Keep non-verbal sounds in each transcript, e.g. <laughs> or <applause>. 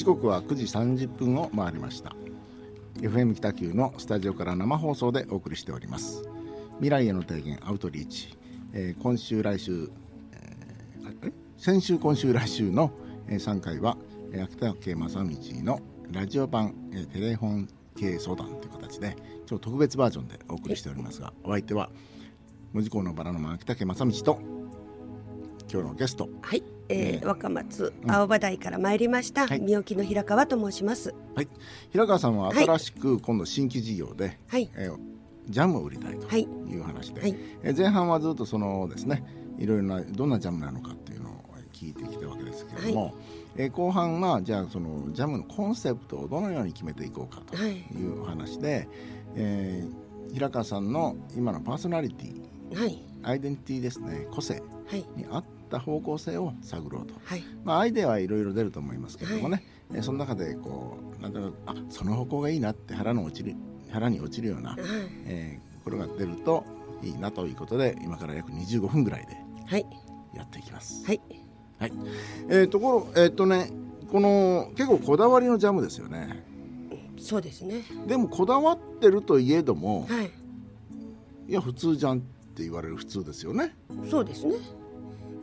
時刻は9時30分を回りました。FM 北九のスタジオから生放送でお送りしております。未来への提言アウトリーチ、えー、今週来週、えー、先週今週来週の、えー、3回は秋田家正道のラジオ版、えー、テレフォン系相談という形で今日特別バージョンでお送りしておりますがお相手は文字工のバラの間秋田家正道と今日のゲスト。はい。えー、若松青葉台から参りました、はい、三沖の平川と申します。はい、平川さんは新しく今度新規事業で、はい、えー、ジャムを売りたいとい。う話で、はい、えー、前半はずっとそのですね、いろいろなどんなジャムなのかっていうのを聞いてきたわけですけれども、はい、えー、後半はじゃあそのジャムのコンセプトをどのように決めていこうかとい。うお話で、はい、えー、平川さんの今のパーソナリティ、はい、アイデンティティですね個性に合ってった方向性を探ろうと、はい、まあ、アイデアはいろいろ出ると思いますけれどもね、はい、その中でこうなんとなくあその方向がいいなって腹の落ちる腹に落ちるような、はい、えー、これが出るといいなということで今から約25分ぐらいでやっていきます。はい、はい、えー、ところえー、っとねこの結構こだわりのジャムですよね。そうですね。でもこだわってるといえども、はい、いや普通じゃんって言われる普通ですよね。そうですね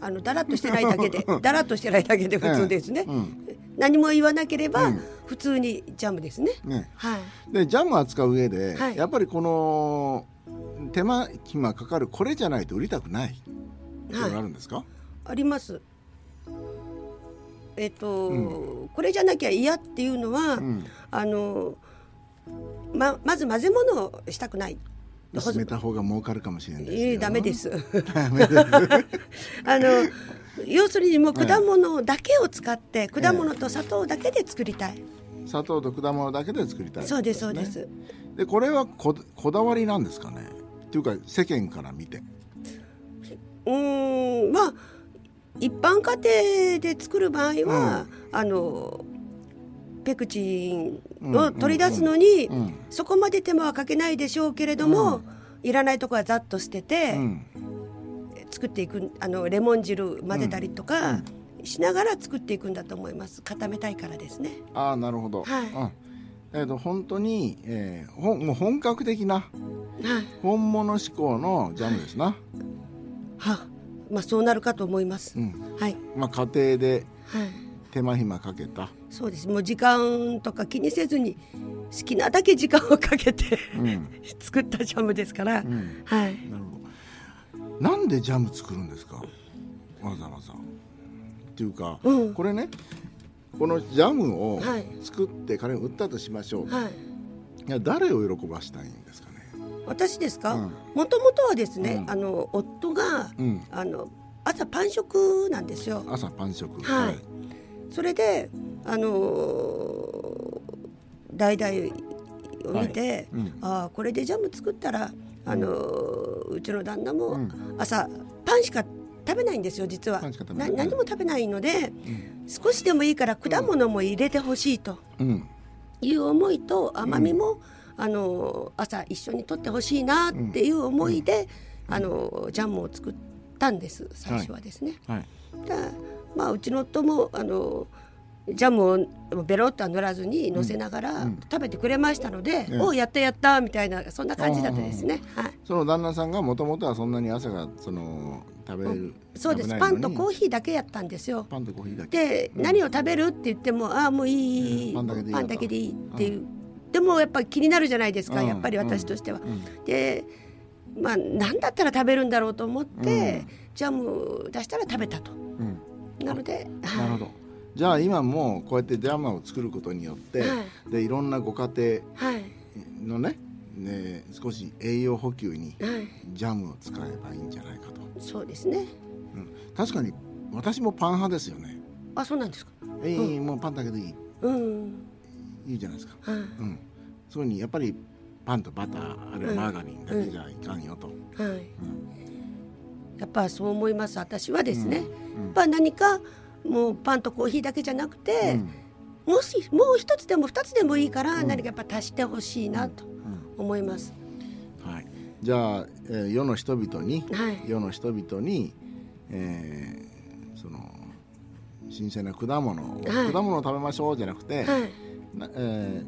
あのだらっとしてないだけでだらっとしてないだけで普通ですね、うん、何も言わなければ普通にジャムですね、ね、はい、でジャムを扱う上で、はい、やっぱりこの手間暇かかるこれじゃないと売りたくないってあるんですか、はい、あります。えっ、と、うん、これじゃなきゃ嫌っていうのは、うん、あのままず混ぜ物をしたくない薄めた方が儲かるかもしれないですえー、ダメです。<laughs> あの要するにもう果物だけを使って、果物と砂糖だけで作りたい。砂糖と果物だけで作りたい、ね、そうですそうです。でこれはここだわりなんですかね？っていうか世間から見て。うんまあ一般家庭で作る場合は、うん、あのペクチンを取り出すのに、そこまで手間はかけないでしょうけれども、いらないとこはざっと捨てて、作っていくあのレモン汁混ぜたりとか、しながら作っていくんだと思います。固めたいからですね。ああなるほど、はい。うん。えーと、本当に、えー、ほもう本格的な、はい、本物志向のジャムですな。はまあそうなるかと思います。うん、はい。まあ家庭で手間暇かけた、そうです。もう時間とか気にせずに好きなだけ時間をかけて、うん、<laughs> 作ったジャムですから、うん、はい。なるほど。なんでジャム作るんですか？わざわざ。っていうか、うん、これねこのジャムを作って彼に売ったとしましょう、はい、いや誰を喜ばしたいんですかね？私ですか？もともとはですね、あの夫が、あの朝パン食なんですよ。朝パン食。はい、それであのー、代々を見て、はい。うん、ああこれでジャム作ったらあのー、うちの旦那も朝パンしか食べないんですよ実は。な何も食べないので、うん、少しでもいいから果物も入れてほしいという思いと甘みも、あの朝一緒にとってほしいなっていう思いで、あのジャムを作ったんです最初はですね。はい。はいまあ、うちの夫もあのジャムをベロッとは塗らずに乗せながら食べてくれましたので、うんうん、おやったやったみたいなそんな感じだったですね。はい、その旦那さんがもともとはそんなに朝がその食べる、うん、そうです。パンとコーヒーだけやったんですよ。パンとコーヒーだけ。で、うん、何を食べるって言ってもああもういい、パンだけでいいっていう、でもやっぱり気になるじゃないですか、やっぱり私としては。でまあ何だったら食べるんだろうと思って、ジャム出したら食べたと。なので、なるほど。じゃあ今もこうやってジャムを作ることによって、はい、でいろんなご家庭のね、ね少し栄養補給にジャムを使えばいいんじゃないかと、そうですね、うん、確かに私もパン派ですよね。あそうなんですか。ええーうん、もうパンだけでいい、うん、いいじゃないですか、はい、うん、そういうふうにやっぱりパンとバターあるいはマーガリンだけじゃいかんよと、はい、うんやっぱそう思います。私はですね、うん、やっぱ何かもうパンとコーヒーだけじゃなくて、うん、もしもう一つでも二つでもいいから何かやっぱ足してほしいなと思います。はい、じゃあ、えー、世の人々に、はい、世の人々に、えー、その新鮮な果物、はい、果物を食べましょうじゃなくて、はい。えー、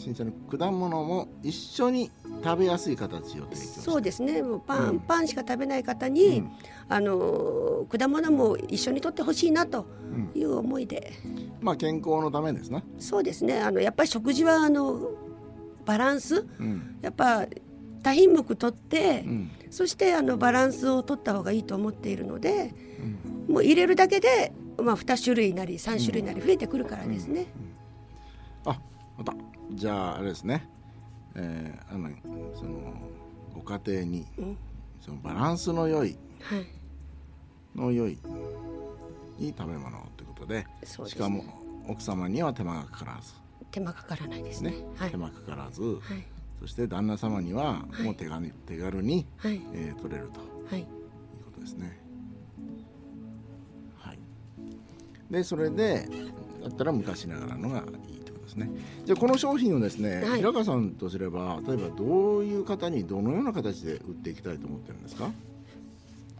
新鮮な果物も一緒に食べやすい形を提供そうですね。もうパン、うん、パンしか食べない方に、うん、あの果物も一緒にとってほしいなという思いで、うん、まあ健康のためですねそうですね。あのやっぱり食事はあのバランス、やっぱ多品目とって、そしてあのバランスを取った方がいいと思っているので、もう入れるだけで、まあ、2種類なり3種類なり増えてくるからですね。あまたじゃああれですね、えー、あのそのご家庭に、そのバランスの良い、はい、の良いいい食べ物ということで、ね、しかも奥様には手間がかからず。手間かからないですね、ねはい、手間かからず、はい、そして旦那様にはもう手軽に、手軽に、はい、えー、取れると、はい、いうことですね。はい、でそれでだったら昔ながらのがですね。じゃあこの商品をですね、はい、平川さんとすれば例えばどういう方にどのような形で売っていきたいと思ってるんですか？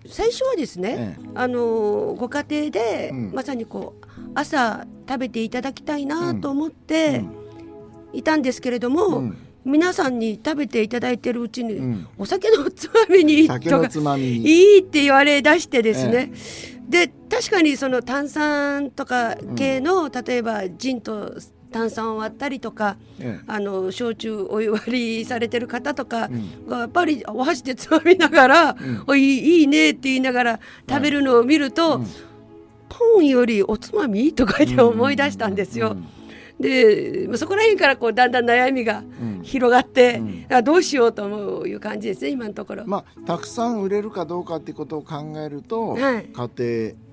最初はですね、ええ、あのご家庭で、うん、まさにこう朝食べていただきたいなと思っていたんですけれども、うん、皆さんに食べていただいてるうちに、うん、お酒のつまみに <laughs> 酒のつまみに。いいって言われ出してですね、え、で確かにその炭酸とか系の、例えばジンと炭酸を割ったりとか、ええ、あの焼酎お湯割りされてる方とかがやっぱりお箸でつまみながら、うん、いいねって言いながら食べるのを見ると、はい、パンよりおつまみとか言って思い出したんですよ。でそこら辺からこうだんだん悩みが広がって、うん。うん、どうしようという感じですね今のところ。まあ、たくさん売れるかどうかっていうことを考えると、はい、家庭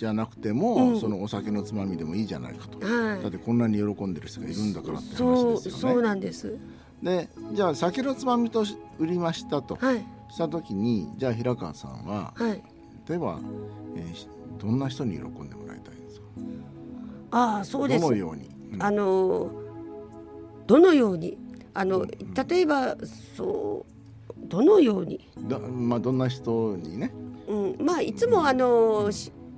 じゃなくても、うん、そのお酒のつまみでもいいじゃないかと、はい、だってこんなに喜んでる人がいるんだからって話ですよね。そうなんです。でじゃあ酒のつまみと売りましたと、はい、した時にじゃあ平川さんは、はい、例えば、えー、どんな人に喜んでもらいたいんですか？ああそうです。どのように、うん、あのどのように？あの、うん、例えばそうどのように？だ、まあ、どんな人にね、うん、まあいつもあの、うん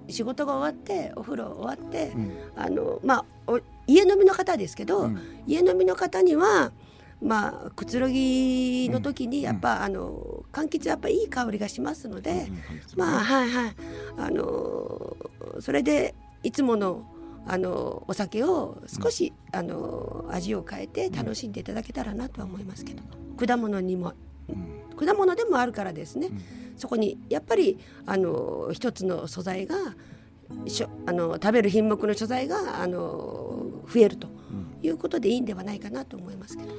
仕事が終わってお風呂終わって、うん、あのまあ家飲みの方ですけど、うん、家飲みの方にはまあくつろぎの時にやっぱ、うん、あの柑橘やっぱいい香りがしますので、まあはいはい。あのそれでいつものあのお酒を少し、あの味を変えて楽しんでいただけたらなとは思いますけど果物にも果物でもあるからですね、そこにやっぱりあの一つの素材がしょあの食べる品目の素材があの増えるということでいいんではないかなと思いますけど。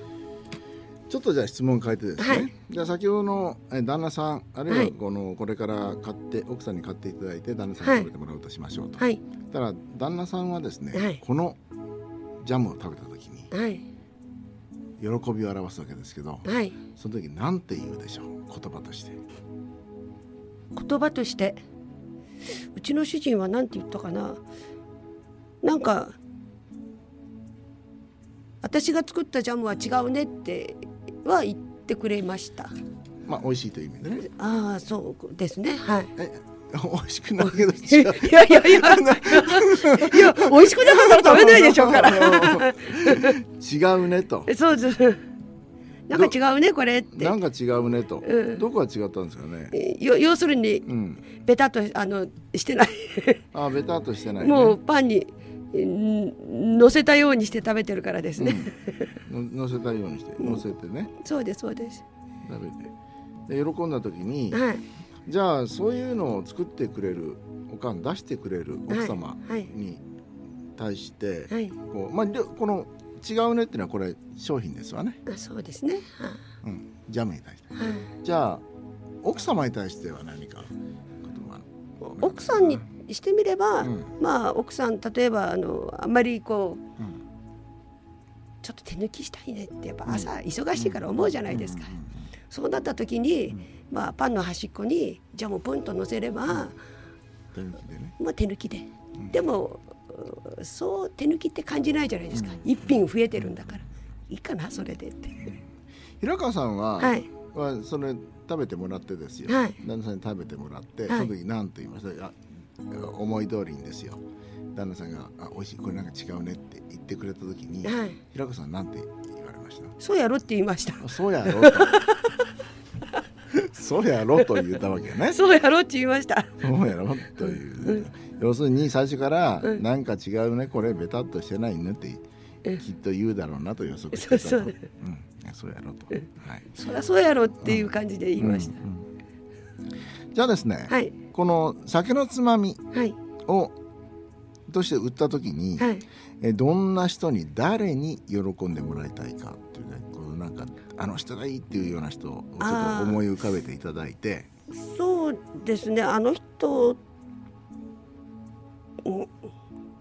ちょっとじゃあ質問変えてですね、はい、じゃあ先ほどの旦那さんあるいはこの、これから買って奥さんに買っていただいて旦那さんに食べてもらうとしましょうと、はい、ただ旦那さんはですね、はい、このジャムを食べた時に、はい、喜びを表すわけですけど、はい、その時何て言うでしょう？言葉として。言葉として？うちの主人は何て言ったかな？なんか私が作ったジャムは違うねっては言ってくれました。まあ美味しいという意味でね。ああそうですね。はい。え美味しくないけど <laughs> いやいやいやいや美味しくなかったら食べないでしょうから。違うねと。そうですなんか違うねこれって。なんか違うねと、うん、どこが違ったんですかね。要するに、うん、ベタとあのしてない。あベタとしてない、ね、もうパンに乗せたようにして食べてるからですね、うん、乗せたようにして乗せてね、そうですそうです。食べて。で喜んだ時に、はい、じゃあそういうのを作ってくれるおかん出してくれる奥様に対して、はいはい、こうまあこの違うねっていうのはこれ商品ですわね。あそうですね。はうん、ジャムに対して。はい、じゃあ奥様に対しては何か奥さんにしてみれば、うん、まあ奥さん例えばあのあんまりこう、うん、ちょっと手抜きしたいねってやっぱ朝忙しいから思うじゃないですか。そうなった時に、まあパンの端っこにジャムをポンと乗せれば、手抜きでね。まあ手抜きで。でもそう手抜きって感じないじゃないですか、うん、一品増えてるんだから。いいかなそれでって。平川さんは、はい、はそれ食べてもらってですよ、はい、旦那さんに食べてもらって、はい、その時何と言いました思い通りにですよ。旦那さんが「あ美味しいこれなんか違うね」って言ってくれた時に、はい、平子さんなんて言われました？そうやろって言いました。そうやろそうやろと言ったわけね。<laughs> そうやろって言いました。そうやろという、うん、要するに最初から「なんか違うねこれベタっとしてないね」ってきっと言うだろうなと予測してたと、そうそう、うん、そうやろと、はい、そりゃそうやろっていう感じで言いました、うん。うん。じゃあですね、はい、この酒のつまみを、として売った時に、はい、えどんな人に誰に喜んでもらいたいかっていうねこうなんかあの人がいいっていうような人をちょっと思い浮かべていただいて。そうですね。あの人っ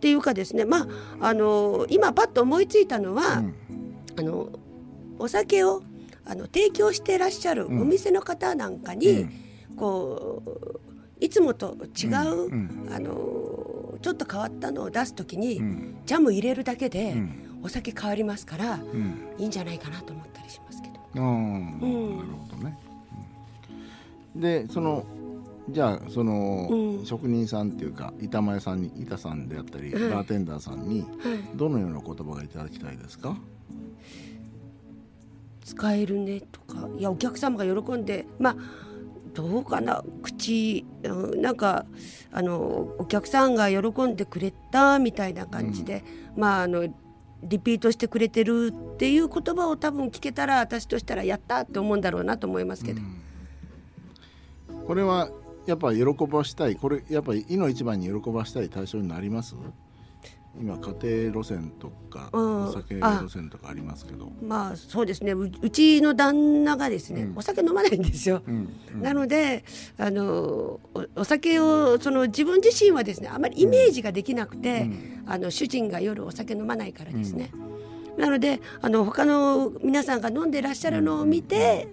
ていうかですね。まああの今パッと思いついたのは、うん、あのお酒をあの提供していらっしゃるお店の方なんかに、うん。こういつもと違う、あのちょっと変わったのを出す時に、うん、ジャム入れるだけで、お酒変わりますから、いいんじゃないかなと思ったりしますけど。なるほどね。でそのじゃあその、職人さんっていうか板前さんに板さんであったり、はい、バーテンダーさんに、どのような言葉がいただきたいですか？使えるねとか。いやお客様が喜んでまあどうかな口、うん、なんかあのお客さんが喜んでくれたみたいな感じで、うん、まああのリピートしてくれてるっていう言葉を多分聞けたら私としたらやったって思うんだろうなと思いますけど。これはやっぱ喜ばしたい。これやっぱり「いの一番に喜ばしたい対象になります？今家庭路線とか、お酒路線とかありますけど。まあそうですね。うちの旦那がですね、うん、お酒飲まないんですよ、うん。うん、なのであのお酒をその自分自身はですねあまりイメージができなくて、あの主人が夜お酒飲まないからですね、なのであの他の皆さんが飲んでらっしゃるのを見て、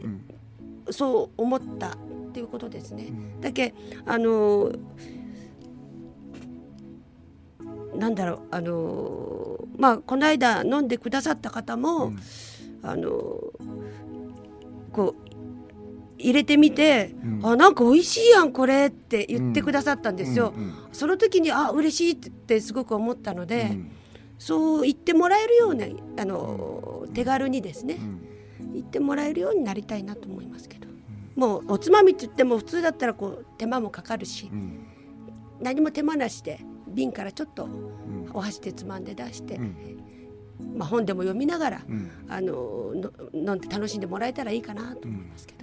そう思ったっていうことですね。だけあのなんだろうあのまあこの間飲んでくださった方も、うん、あのこう入れてみて、うん、あなんか美味しいやんこれって言ってくださったんですよ。うんうん、その時にあ嬉しいってすごく思ったので、そう言ってもらえるようなあの手軽にですね、言ってもらえるようになりたいなと思いますけど、もうおつまみって言っても普通だったらこう手間もかかるし、何も手間なしで瓶からちょっとお箸でつまんで出して、まあ、本でも読みながら、あの飲んで楽しんでもらえたらいいかなと思いますけど。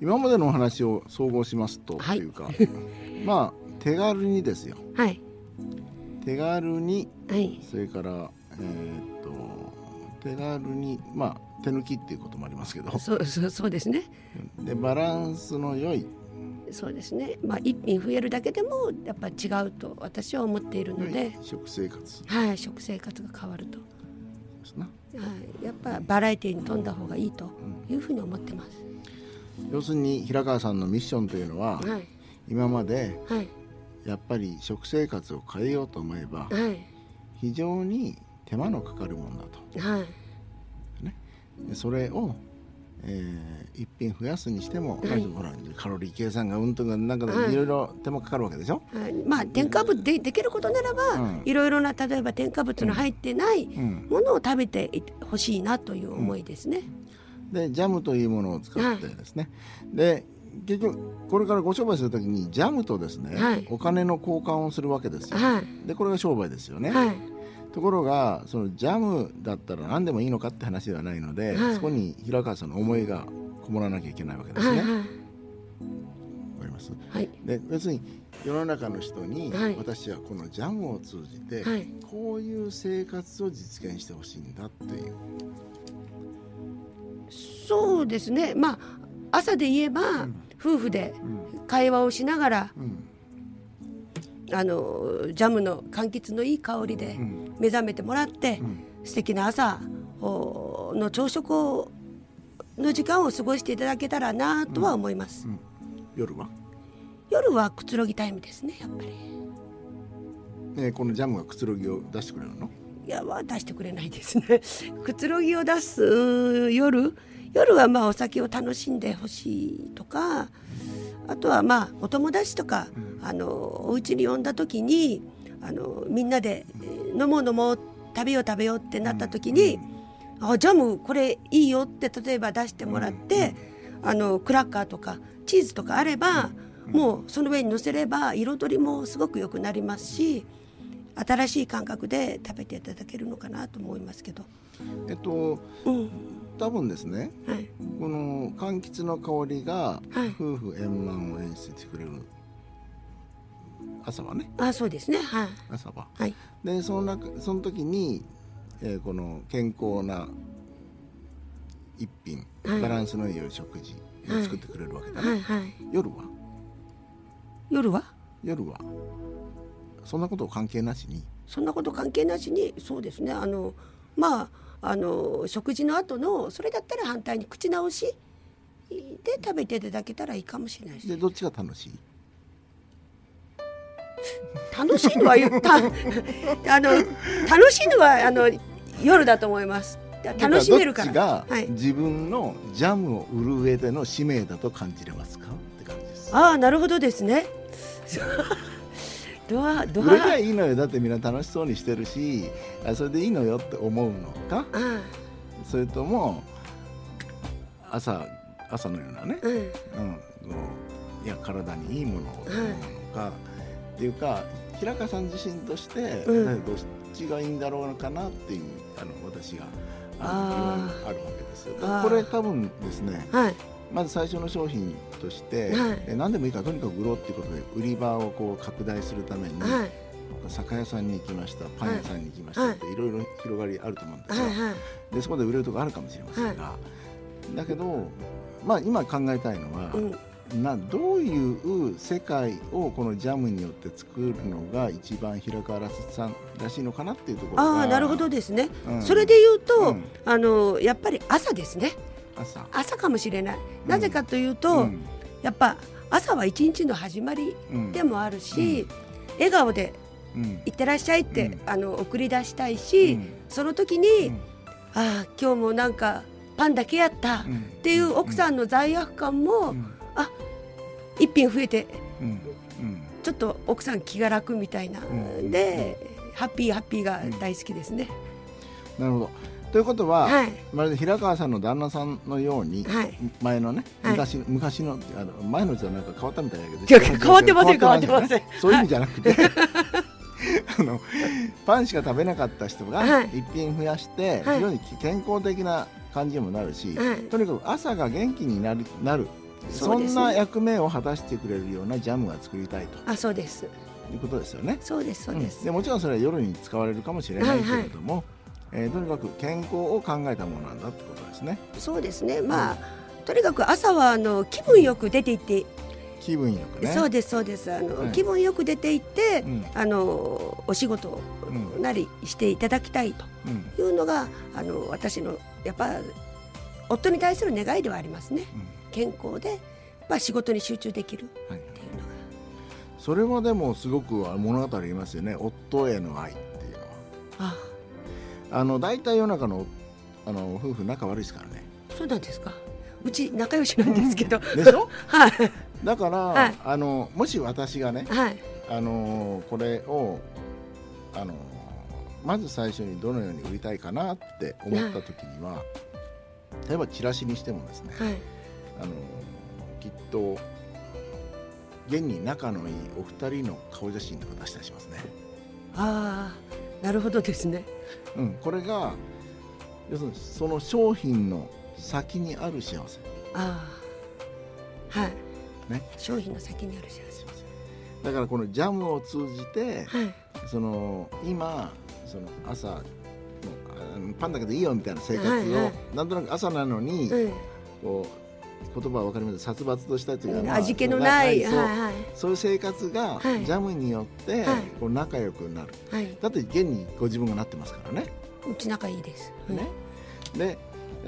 今までのお話を総合しますと、はい、というか <laughs> まあ手軽にですよ、はい、手軽に、はい、それから、えー、っと手軽にまあ手抜きっていうこともありますけど。そうそうそうですね。でバランスの良いそうですね、まあ、一品増えるだけでもやっぱ違うと私は思っているので、はい、食生活。はい。食生活が変わると。はい、やっぱバラエティーに富んだ方がいいというふうに思ってます、うん、要するに平川さんのミッションというのは、はい、今まで、はい、やっぱり食生活を変えようと思えば、はい、非常に手間のかかるものだと、はい。ね、それをえー、一品増やすにしても、はい、ほらカロリー計算がうんとかなんかい。ろいろ手間かかるわけでしょ、はい、まあ添加物でできることならば、いろいろな例えば添加物の入ってないものを食べてほしいなという思いですね。うん、でジャムというものを使ってですね、はい、で結局これからご商売するときにジャムとですね、はい、お金の交換をするわけですよ。でこれが商売ですよね。ところがそのジャムだったら何でもいいのかって話ではないので、はい、そこに平川さんの思いがこもらなきゃいけないわけですね。わ、はいはい、かります、はい、で別に世の中の人に、私はこのジャムを通じて、こういう生活を実現してほしいんだっていう。そうですね。まあ朝で言えば、うん、夫婦で会話をしながら、うんあのジャムの柑橘のいい香りで目覚めてもらって、うん、素敵な朝の朝食をの時間を過ごしていただけたらなとは思います、うん。うん、夜は？夜はくつろぎタイムですねやっぱり、えー、このジャムがくつろぎを出してくれるの？いやは出してくれないですね。<laughs> くつろぎを出す夜？夜はまあお酒を楽しんでほしいとかあとはまあお友達とか、うん、あのお家に呼んだ時にあのみんなで飲もう飲もう食べよう食べようってなった時に、うん、あジャムこれいいよって例えば出してもらって、うん、あのクラッカーとかチーズとかあれば、もうその上に乗せれば彩りもすごく良くなりますし新しい感覚で食べていただけるのかなと思いますけど。えっと、うん、多分ですね、はい、この柑橘の香りが夫婦円満を演出してくれる、朝はね。あそうですね。はい。朝は、はい、でその中その時に、えー、この健康な一品、はい、バランスのいい食事を作ってくれるわけだね、はいはい、夜は？夜は？夜は。そんなこと関係なしに。そんなこと関係なしにそうですね。あのまああの食事の後のそれだったら反対に口直しで食べていただけたらいいかもしれないです、ね、でどっちが楽しい？楽しいのはあの楽しいのはあの夜だと思います。楽しめるから。が自分のジャムを売る上での使命だと感じれますか？って感じです。ああなるほどですね。ドアドア。売ればいいのよ。だってみんな楽しそうにしてるし、あそれでいいのよって思うのか？それとも朝朝のようなね、うん、うん、いや体にいいものをと思うのか？っていうか平川さん自身として、うん、どっちがいいんだろうかなっていうあの私がああるわけですよ。これ多分ですね、はい、まず最初の商品として、はい、え何でもいいからとにかく売ろうっていうことで売り場をこう拡大するために、はい、酒屋さんに行きましたパン屋さんに行きましたって、い、ろいろ広がりあると思うんですよ。でそこで売れるとこあるかもしれませんが、だけどまあ今考えたいのは、うん。などういう世界をこのジャムによって作るのが一番平川さんらしいのかなっていうところああなるほどですね、うん、それで言うと、うん、あのやっぱり朝ですね朝。朝かもしれない、うん、なぜかというと、やっぱ朝は一日の始まりでもあるし、笑顔で「いってらっしゃい」って、あの送り出したいし、その時に、ああ今日もなんかパンだけやったっていう奥さんの罪悪感も、あ一品増えて、うん。うん、ちょっと奥さん気が楽みたいな、で、ハッピーハッピーが大好きですね。なるほどということは、はい、まるで平川さんの旦那さんのように、はい、前のね昔,、はい、昔のあの前のじゃなんか変わったみたいだけど変わってません変わってませんそういう意味じゃなくて。<laughs> あのパンしか食べなかった人が一品増やして、非常に健康的な感じにもなるし、とにかく朝が元気になるなる。そんな役目を果たしてくれるようなジャムが作りたいと。あそうです。いうことですよね。そうですそうです、うん、でもちろんそれは夜に使われるかもしれないけれども、はいはい、えー、とにかく健康を考えたものなんだってことですね。そうですね。まあ、うん、とにかく朝はあの気分よく出ていって気分よくね。そうですそうです。あの、はい、気分よく出ていって、うん、あのお仕事なりしていただきたいというのが、あの私のやっぱ夫に対する願いではありますね。健康で、まあ、仕事に集中できるっていうのが、はい、それはでもすごく物語ありますよね。夫への愛っていうのは。ああの大体世の中のあの夫婦仲悪いですからね。そうなんですか。うち仲良しなんですけど。でしょ？<laughs> はい。だから、はい、あのもし私がね、はい、あのこれをあのまず最初にどのように売りたいかなって思った時には、例えばチラシにしてもですね、はい。あのきっと現に仲のいいお二人の顔写真とか出したりしますね。ああなるほどですね。うん、これが要するにその商品の先にある幸せ。ああはい。ね。商品の先にある幸せ。だからこのジャムを通じて、はい、その今その朝のパンだけでいいよみたいな生活を、はいはい、なんとなく朝なのに、うん、こう言葉は分かります殺伐としたというか、味気のない、そうはい、そういう生活がジャムによってこう仲良くなる、はい、だって現にご自分がなってますからね。うち仲いいです、ね、で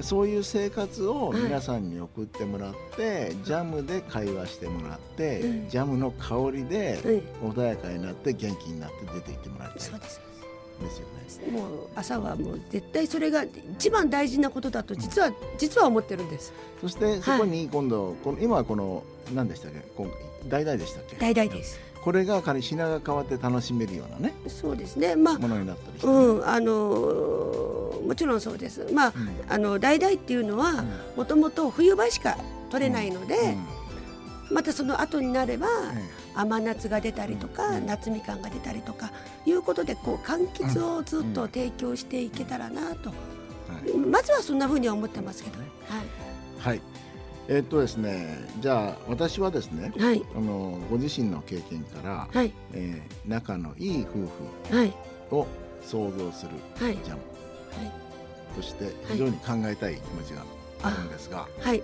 そういう生活を皆さんに送ってもらって、ジャムで会話してもらって、ジャムの香りで穏やかになって元気になって出ていってもらいたい。そうですですよね。もう朝はもう絶対それが一番大事なことだと実は、うん、実は思ってるんです。そしてそこに今度、はい、この今はこの何でしたっけ、今代々でしたっけ？代々です。これが仮品が変わって楽しめるようなね。そうですね、まあ、ものになったりして、うんあのもちろんそうです。まあ、うん、あの橙っていうのはもともと冬場しか取れないので、うん、またその後になれば、甘夏が出たりとか、夏みかんが出たりとかいうことでこう柑橘をずっと提供していけたらなと、まずはそんなふうには思ってますけど、はい、はい。えー、っとですね、じゃあ私はですね、はい、あのご自身の経験から、はい、えー、仲のいい夫婦を想像するジャム、はい、として非常に考えたい気持ちがあるんですが、はい、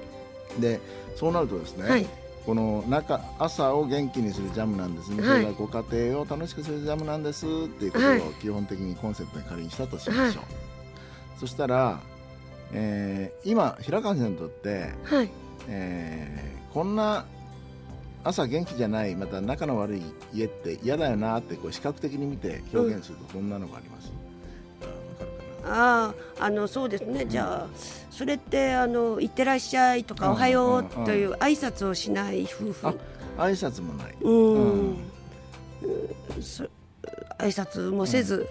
でそうなるとですね、はい、この中朝を元気にするジャムなんですね、はい、それがご家庭を楽しくするジャムなんですっていうことを基本的にコンセプトに仮にしたとしましょう、そしたら、えー、今平川先生にとって、はい。えー、こんな朝元気じゃないまた仲の悪い家って嫌だよなってこう視覚的に見て表現するとどんなのがあります、うん、あああのそうですね、うん、じゃあそれってあの「いってらっしゃい」とか「おはよう」という挨拶をしない夫婦、挨拶もない。うん、うん、挨拶もせず、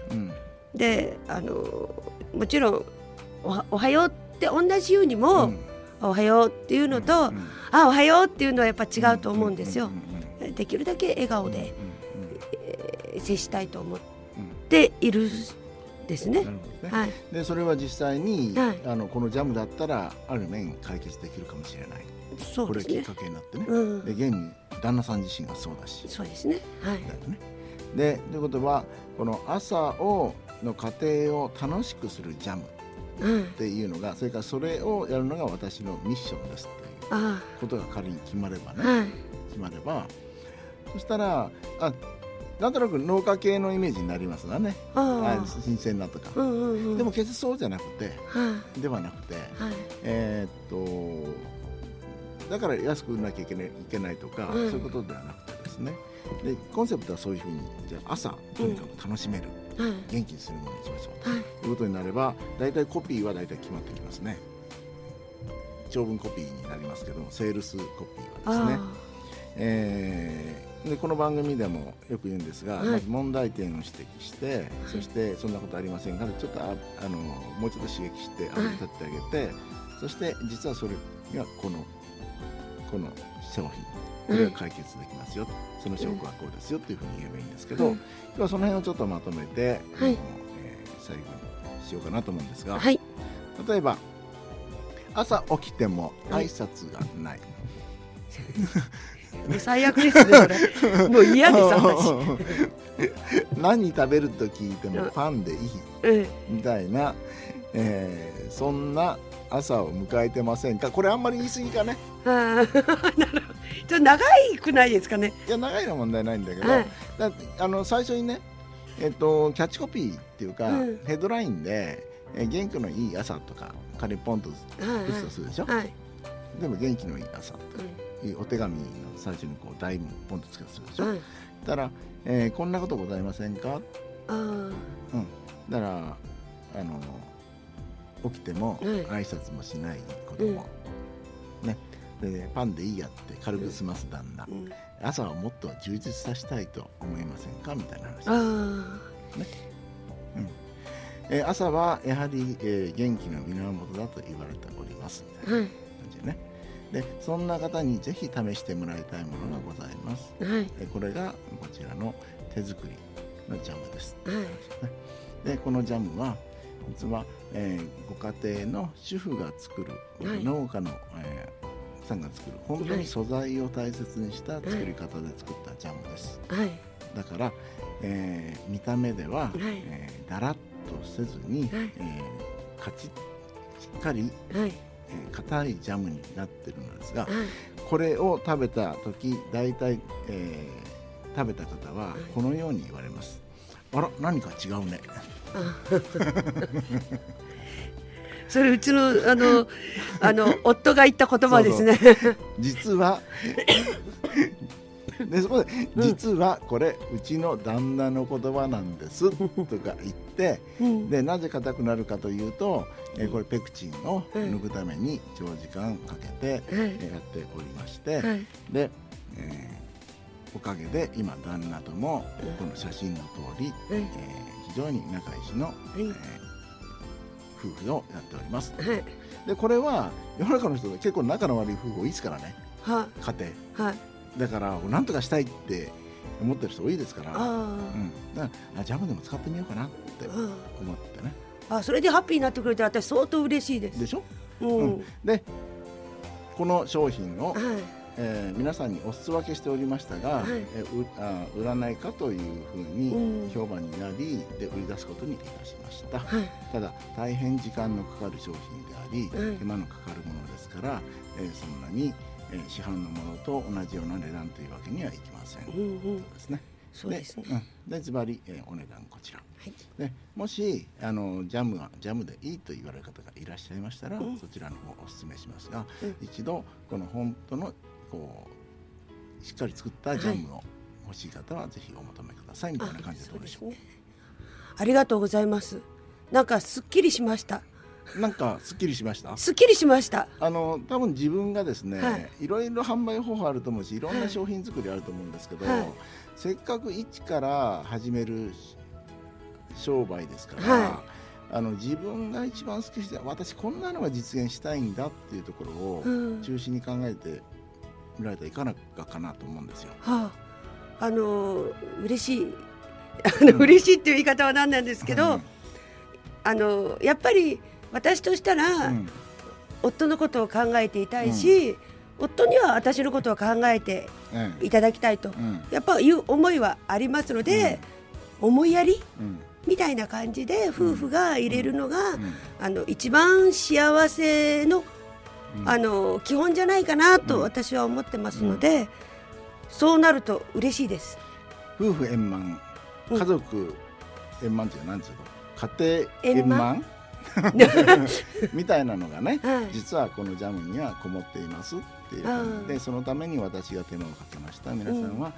であのもちろんお「おはよう」って同じようにも、おはようっていうのと、あおはようっていうのはやっぱ違うと思うんですよ。できるだけ笑顔で、えー、接したいと思っているですね。ねはい、でそれは実際に、はい、あのこのジャムだったらある面解決できるかもしれない。そうですね、これきっかけになってね。うん、で現に旦那さん自身がそうだし。そうですね。はい。だよね。でということはこの朝をの家庭を楽しくするジャムっていうのが、うん、それからそれをやるのが私のミッションですっていうことが仮に決まればね、はい、決まればそしたらあなんとなく農家系のイメージになりますわね。あ新鮮なとか、うんうんうん、でも決してそうじゃなくて、はではなくて、はい、えー、っとだから安く売らなきゃいけないいけないとか、そういうことではなくてですね。でコンセプトはそういうふうにじゃあ朝とにかく楽しめる、うん、元気にするものにしましょう、はい、ということになれば大体コピーは大体決まってきますね。長文コピーになりますけどセールスコピーはですねえー、でこの番組でもよく言うんですが、はい、まず問題点を指摘して、はい、そしてそんなことありませんかちょっとああのもうちょっと刺激してあ立ってあげて、そして実はそれがこのこの商品これが解決できますよ、うん、その証拠はこうですよっていうふうに言えばいいんですけど、うん、今日はその辺をちょっとまとめて、はい、えー、最後にしようかなと思うんですが、はい、例えば朝起きても挨拶がない、最悪ですねそれ。<laughs> もう嫌です私。<laughs> 何食べると聞いてもパンでいい、うん、みたいな、えー、そんな朝を迎えてませんか？これあんまり言い過ぎかね。あ <laughs> なるほど。ちょっと長いくないですかね。いや長いの問題ないんだけど、はい、だあの最初にねえっと、キャッチコピーっていうか、うん、ヘッドラインで「え元気のいい朝」とか仮ポンと打つとするでしょ、はいはい、でも元気のいい朝という、お手紙の最初にこう題ポンとつけとするでしょ、はい、だから、えー、こんなことございませんか？あ、うん、だからあの起きても挨拶もしない子供、うん、ね。でパンでいいやって軽く済ます旦那、うん、朝はもっと充実させたいと思いませんか？みたいな話です。ね。うん。えー、朝はやはり、えー、元気の源だと言われております。みたいな感じでね、でそんな方にぜひ試してもらいたいものがございます、はい、えこれがこちらの手作りのジャムです、はい、でこのジャムは実は、えー、ご家庭の主婦が作る、はい、農家の、えー、さんが作る本当に素材を大切にした作り方で作ったジャムです、はい、だから、えー、見た目では、はい、えー、だらっとせずに、はい、えー、カチッしっかり、はい。えー、硬いジャムになってるのですが、はい、これを食べた時大体、えー、食べた方はこのように言われます、あら何か違うね。<laughs> それうちのあのあの夫が言った言葉ですね。実は <laughs> <laughs> でそこで、実はこれうちの旦那の言葉なんですとか言って、でなぜ硬くなるかというと、えこれペクチンを抜くために長時間かけて、やっておりまして、で、えー、おかげで今旦那ともこの写真の通り、えー、非常に仲良しの、えー、夫婦をやっております。でこれは世の中の人で結構仲の悪い夫婦多いですからね、は。家庭、はい、だから何とかしたいって思ってる人多いですから、うん、だからジャムでも使ってみようかなって思ってね。あそれでハッピーになってくれたら私相当嬉しいです。でしょ、うん、うん、でこの商品を、はい。えー、皆さんにお裾分けしておりましたが、はい、えうあ売らないかというふうに評判になり、で売り出すことにいたしました、はい、ただ大変時間のかかる商品であり、はい、手間のかかるものですから、えー、そんなに、えー、市販のものと同じような値段というわけにはいきません、うんうん、ですねそうですね。で、ズバリ、えー、お値段こちら。はい、で、もしあのジャムはジャムでいいと言われる方がいらっしゃいましたら、うん、そちらの方お勧めしますが、うん、一度この本当のこうしっかり作ったジャムを欲しい方はぜひお求めください、みたいな感じでどうでしょう？ね、ありがとうございます。なんかすっきりしました。なんかすっきりしました？すっきりしました。あの多分自分がですね、はい、いろいろ販売方法あると思うし、いろんな商品作りあると思うんですけど、はい、せっかく一から始める商売ですから、はい、あの自分が一番好きして私こんなのが実現したいんだっていうところを中心に考えてみられたらいかがかなと思うんですよ。はあ、あの嬉しい。あの、うん、嬉しいっていう言い方は何なんですけど、うん、あのやっぱり私としたら、うん、夫のことを考えていたいし、夫には私のことを考えていただきたいと、やっぱいう思いはありますので、思いやり、みたいな感じで夫婦が入れるのが、あの一番幸せの,、あの基本じゃないかなと私は思ってますので、そうなると嬉しいです。夫婦円満。家族円満って何ていうの家庭円満？<laughs> みたいなのがね、はい、実はこのジャムにはこもっていますっていう感じでそのために私が手間をかけました。皆さんは、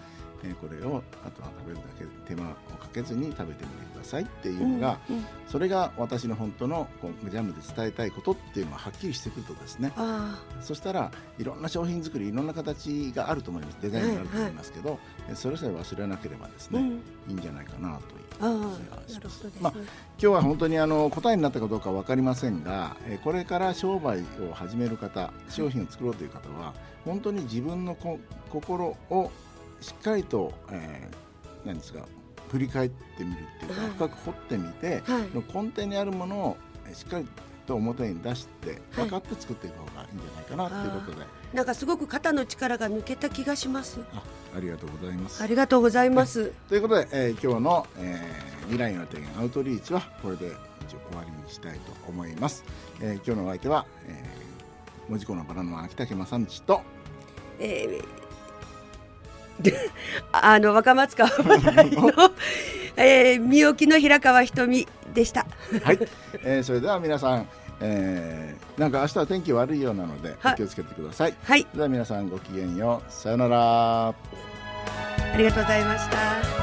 えー、これをあとは食べるだけ手間をかけずに食べてみてくださいっていうのが、うんうん、それが私の本当のこうジャムで伝えたいことっていうのがはっきりしてくるとですね。そしたらいろんな商品作りいろんな形があると思います。デザインがあると思いますけど、はいはい、それさえ忘れなければですね、うん、いいんじゃないかなというまあ、今日は本当にあの答えになったかどうか分かりませんが、えこれから商売を始める方商品を作ろうという方は本当に自分のこ心をしっかりと、えー、何ですか振り返ってみるっていうか、はい、深く掘ってみて、はい、根底にあるものをしっかりと表に出して分かって作っていく方がいいんじゃないかなということで、なんかすごく肩の力が抜けた気がします。あありがとうございます。ありがとうございます、ということで、えー、今日の、えー、未来の提言アウトリーチはこれで一応終わりにしたいと思います、えー、今日のお相手は、えー、文字工のバラの秋竹正道と、えー <laughs> あの若松川話題の、<laughs> えー、三沖の平川瞳でした。はい、えー、それでは皆さん、えー、なんか明日は天気悪いようなので気をつけてください。はい。では皆さんごきげんよう。さよなら。ありがとうございました。